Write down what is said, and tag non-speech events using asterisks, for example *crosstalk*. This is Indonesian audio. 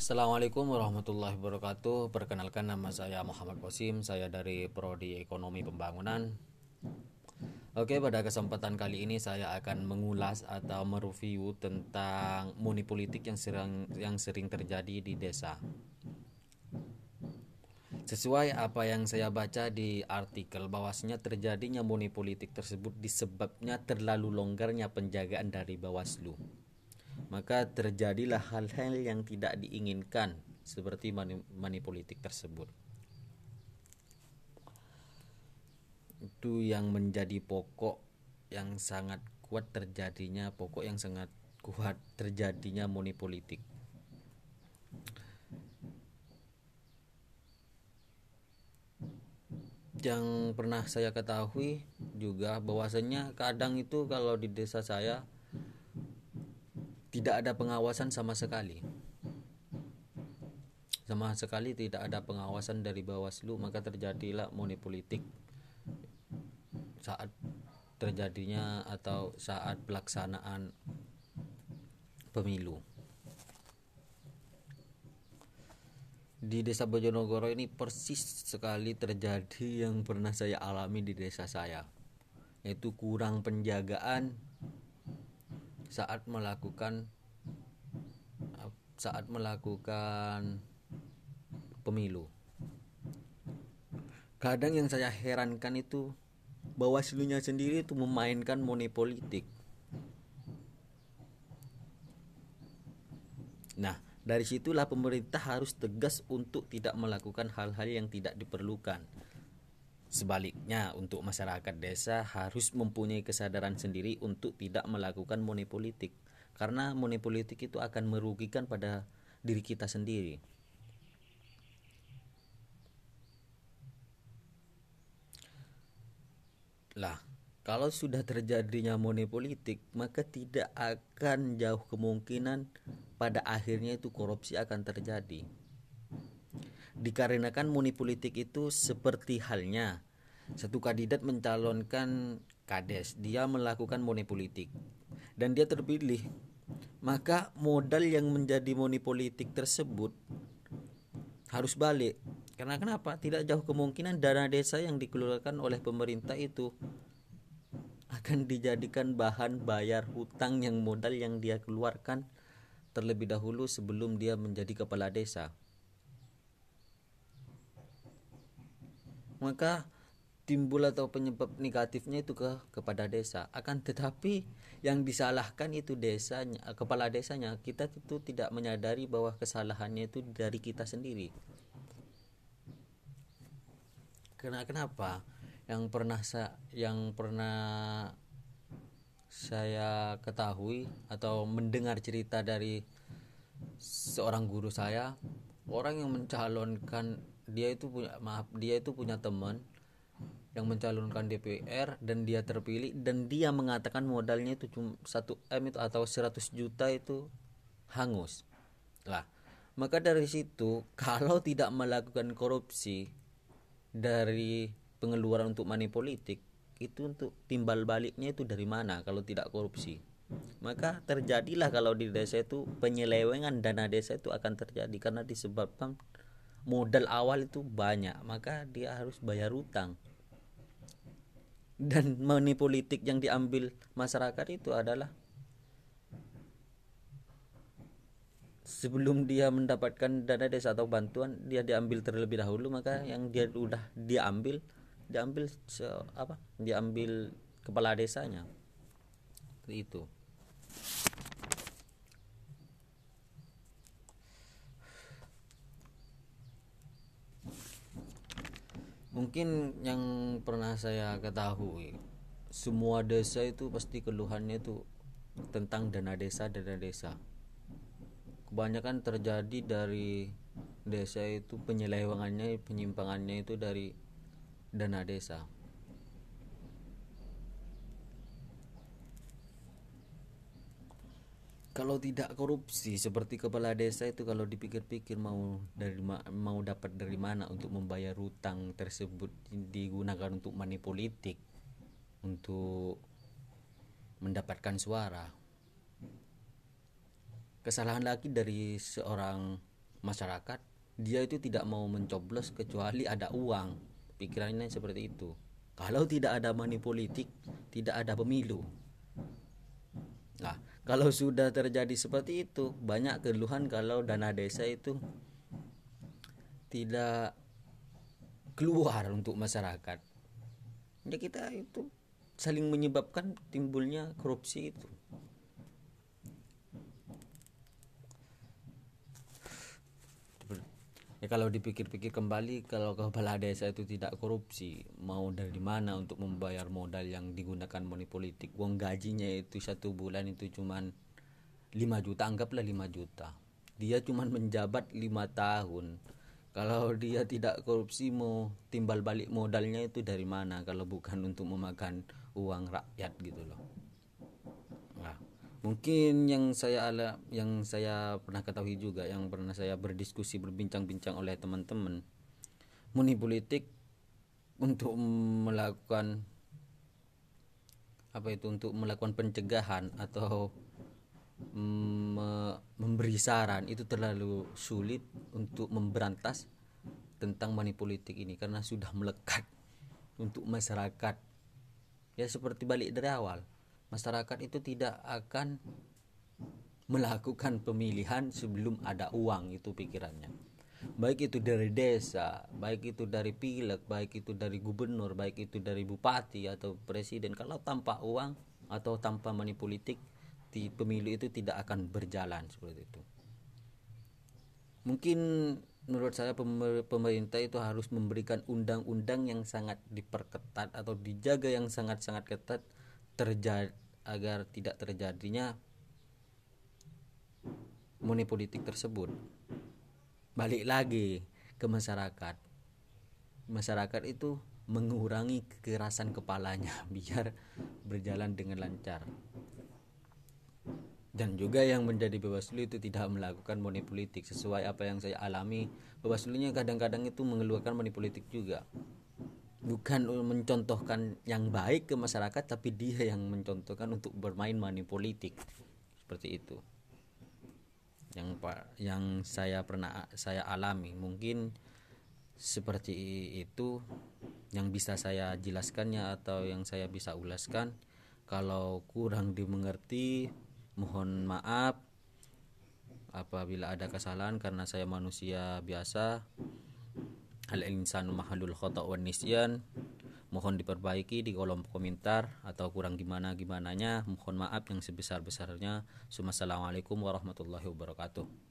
Assalamualaikum warahmatullahi wabarakatuh. Perkenalkan nama saya Muhammad Qasim, saya dari Prodi Ekonomi Pembangunan. Oke, pada kesempatan kali ini saya akan mengulas atau mereview tentang money politik yang sering yang sering terjadi di desa. Sesuai apa yang saya baca di artikel bahwasanya terjadinya money politik tersebut disebabnya terlalu longgarnya penjagaan dari Bawaslu maka terjadilah hal-hal yang tidak diinginkan seperti money, politik tersebut. Itu yang menjadi pokok yang sangat kuat terjadinya pokok yang sangat kuat terjadinya money. Yang pernah saya ketahui juga bahwasanya kadang itu kalau di desa saya tidak ada pengawasan sama sekali. Sama sekali tidak ada pengawasan dari Bawaslu maka terjadilah money politik. Saat terjadinya atau saat pelaksanaan pemilu. Di desa Bojonegoro ini persis sekali terjadi yang pernah saya alami di desa saya yaitu kurang penjagaan saat melakukan saat melakukan pemilu. Kadang yang saya herankan itu Bawaslunya sendiri itu memainkan money politik. Nah, dari situlah pemerintah harus tegas untuk tidak melakukan hal-hal yang tidak diperlukan. Sebaliknya, untuk masyarakat desa harus mempunyai kesadaran sendiri untuk tidak melakukan money politik, karena money politik itu akan merugikan pada diri kita sendiri. Lah, kalau sudah terjadinya money politik, maka tidak akan jauh kemungkinan pada akhirnya itu korupsi akan terjadi dikarenakan money politik itu seperti halnya satu kandidat mencalonkan kades. Dia melakukan money politik. Dan dia terpilih. Maka modal yang menjadi money politik tersebut harus balik. Karena kenapa? Tidak jauh kemungkinan dana desa yang dikeluarkan oleh pemerintah itu akan dijadikan bahan bayar hutang yang modal yang dia keluarkan terlebih dahulu sebelum dia menjadi kepala desa. Maka timbul atau penyebab negatifnya itu ke kepada desa. Akan tetapi yang disalahkan itu desanya kepala desanya kita itu tidak menyadari bahwa kesalahannya itu dari kita sendiri. Karena kenapa? Yang pernah saya yang pernah saya ketahui atau mendengar cerita dari seorang guru saya orang yang mencalonkan dia itu punya maaf dia itu punya teman yang mencalonkan DPR dan dia terpilih dan dia mengatakan modalnya itu cuma satu M itu atau 100 juta itu hangus. Lah maka dari situ *laughs* kalau tidak melakukan korupsi dari pengeluaran untuk money politik itu untuk timbal baliknya itu dari mana kalau tidak korupsi? Maka terjadilah kalau di desa itu penyelewengan dana desa itu akan terjadi karena disebabkan modal awal itu banyak maka dia harus bayar utang dan money politik yang diambil masyarakat itu adalah sebelum dia mendapatkan dana desa atau bantuan dia diambil terlebih dahulu maka yang dia udah diambil diambil apa? Diambil kepala desanya. Itu mungkin yang pernah saya ketahui semua desa itu pasti keluhannya itu tentang dana desa dana desa. Kebanyakan terjadi dari desa itu penyelewengannya penyimpangannya itu dari dana desa kalau tidak korupsi seperti kepala desa itu kalau dipikir-pikir mau dari mau dapat dari mana untuk membayar hutang tersebut digunakan untuk money politik untuk mendapatkan suara. Kesalahan lagi dari seorang masyarakat dia itu tidak mau mencoblos kecuali ada uang. Pikirannya seperti itu. Kalau tidak ada money politik tidak ada pemilu. Nah kalau sudah terjadi seperti itu banyak keluhan kalau dana desa itu tidak keluar untuk masyarakat. Ya kita itu saling menyebabkan timbulnya korupsi itu ya kalau dipikir-pikir kembali kalau kepala desa itu tidak korupsi mau dari mana untuk membayar modal yang digunakan money politik? Uang gajinya itu satu bulan itu cuman 5 juta anggaplah 5 juta. Dia cuman menjabat lima tahun. Kalau dia tidak korupsi mau timbal balik modalnya itu dari mana? Kalau bukan untuk memakan uang rakyat gitu loh mungkin yang saya ala yang saya pernah ketahui juga yang pernah saya berdiskusi berbincang-bincang oleh teman-teman muni politik untuk melakukan apa itu untuk melakukan pencegahan atau me memberi saran itu terlalu sulit untuk memberantas tentang money politik ini karena sudah melekat untuk masyarakat. Ya seperti balik dari awal masyarakat itu tidak akan melakukan pemilihan sebelum ada uang itu pikirannya. Baik itu dari desa baik itu dari pilek baik itu dari gubernur baik itu dari bupati atau presiden kalau tanpa uang atau tanpa money politik di pemilu itu tidak akan berjalan seperti itu. Mungkin menurut saya pemerintah itu harus memberikan undang-undang yang sangat diperketat atau dijaga yang sangat-sangat ketat terjadi agar tidak terjadinya money politik tersebut. Balik lagi ke masyarakat. Masyarakat itu mengurangi kekerasan kepalanya *laughs* biar berjalan dengan lancar. Dan juga yang menjadi Bawaslu itu tidak melakukan money politik. Sesuai apa yang saya alami Bawaslunya kadang-kadang itu mengeluarkan money politik juga bukan mencontohkan yang baik ke masyarakat tapi dia yang mencontohkan untuk bermain money politik. Seperti itu. Yang yang saya pernah saya alami. Mungkin seperti itu yang bisa saya jelaskannya atau yang saya bisa ulaskan. Kalau kurang dimengerti mohon maaf. Apabila ada kesalahan karena saya manusia biasa al insanu mahalul khata wan nisyan. Mohon diperbaiki di kolom komentar atau kurang gimana gimananya. Mohon maaf yang sebesar besarnya assalamualaikum warahmatullahi wabarakatuh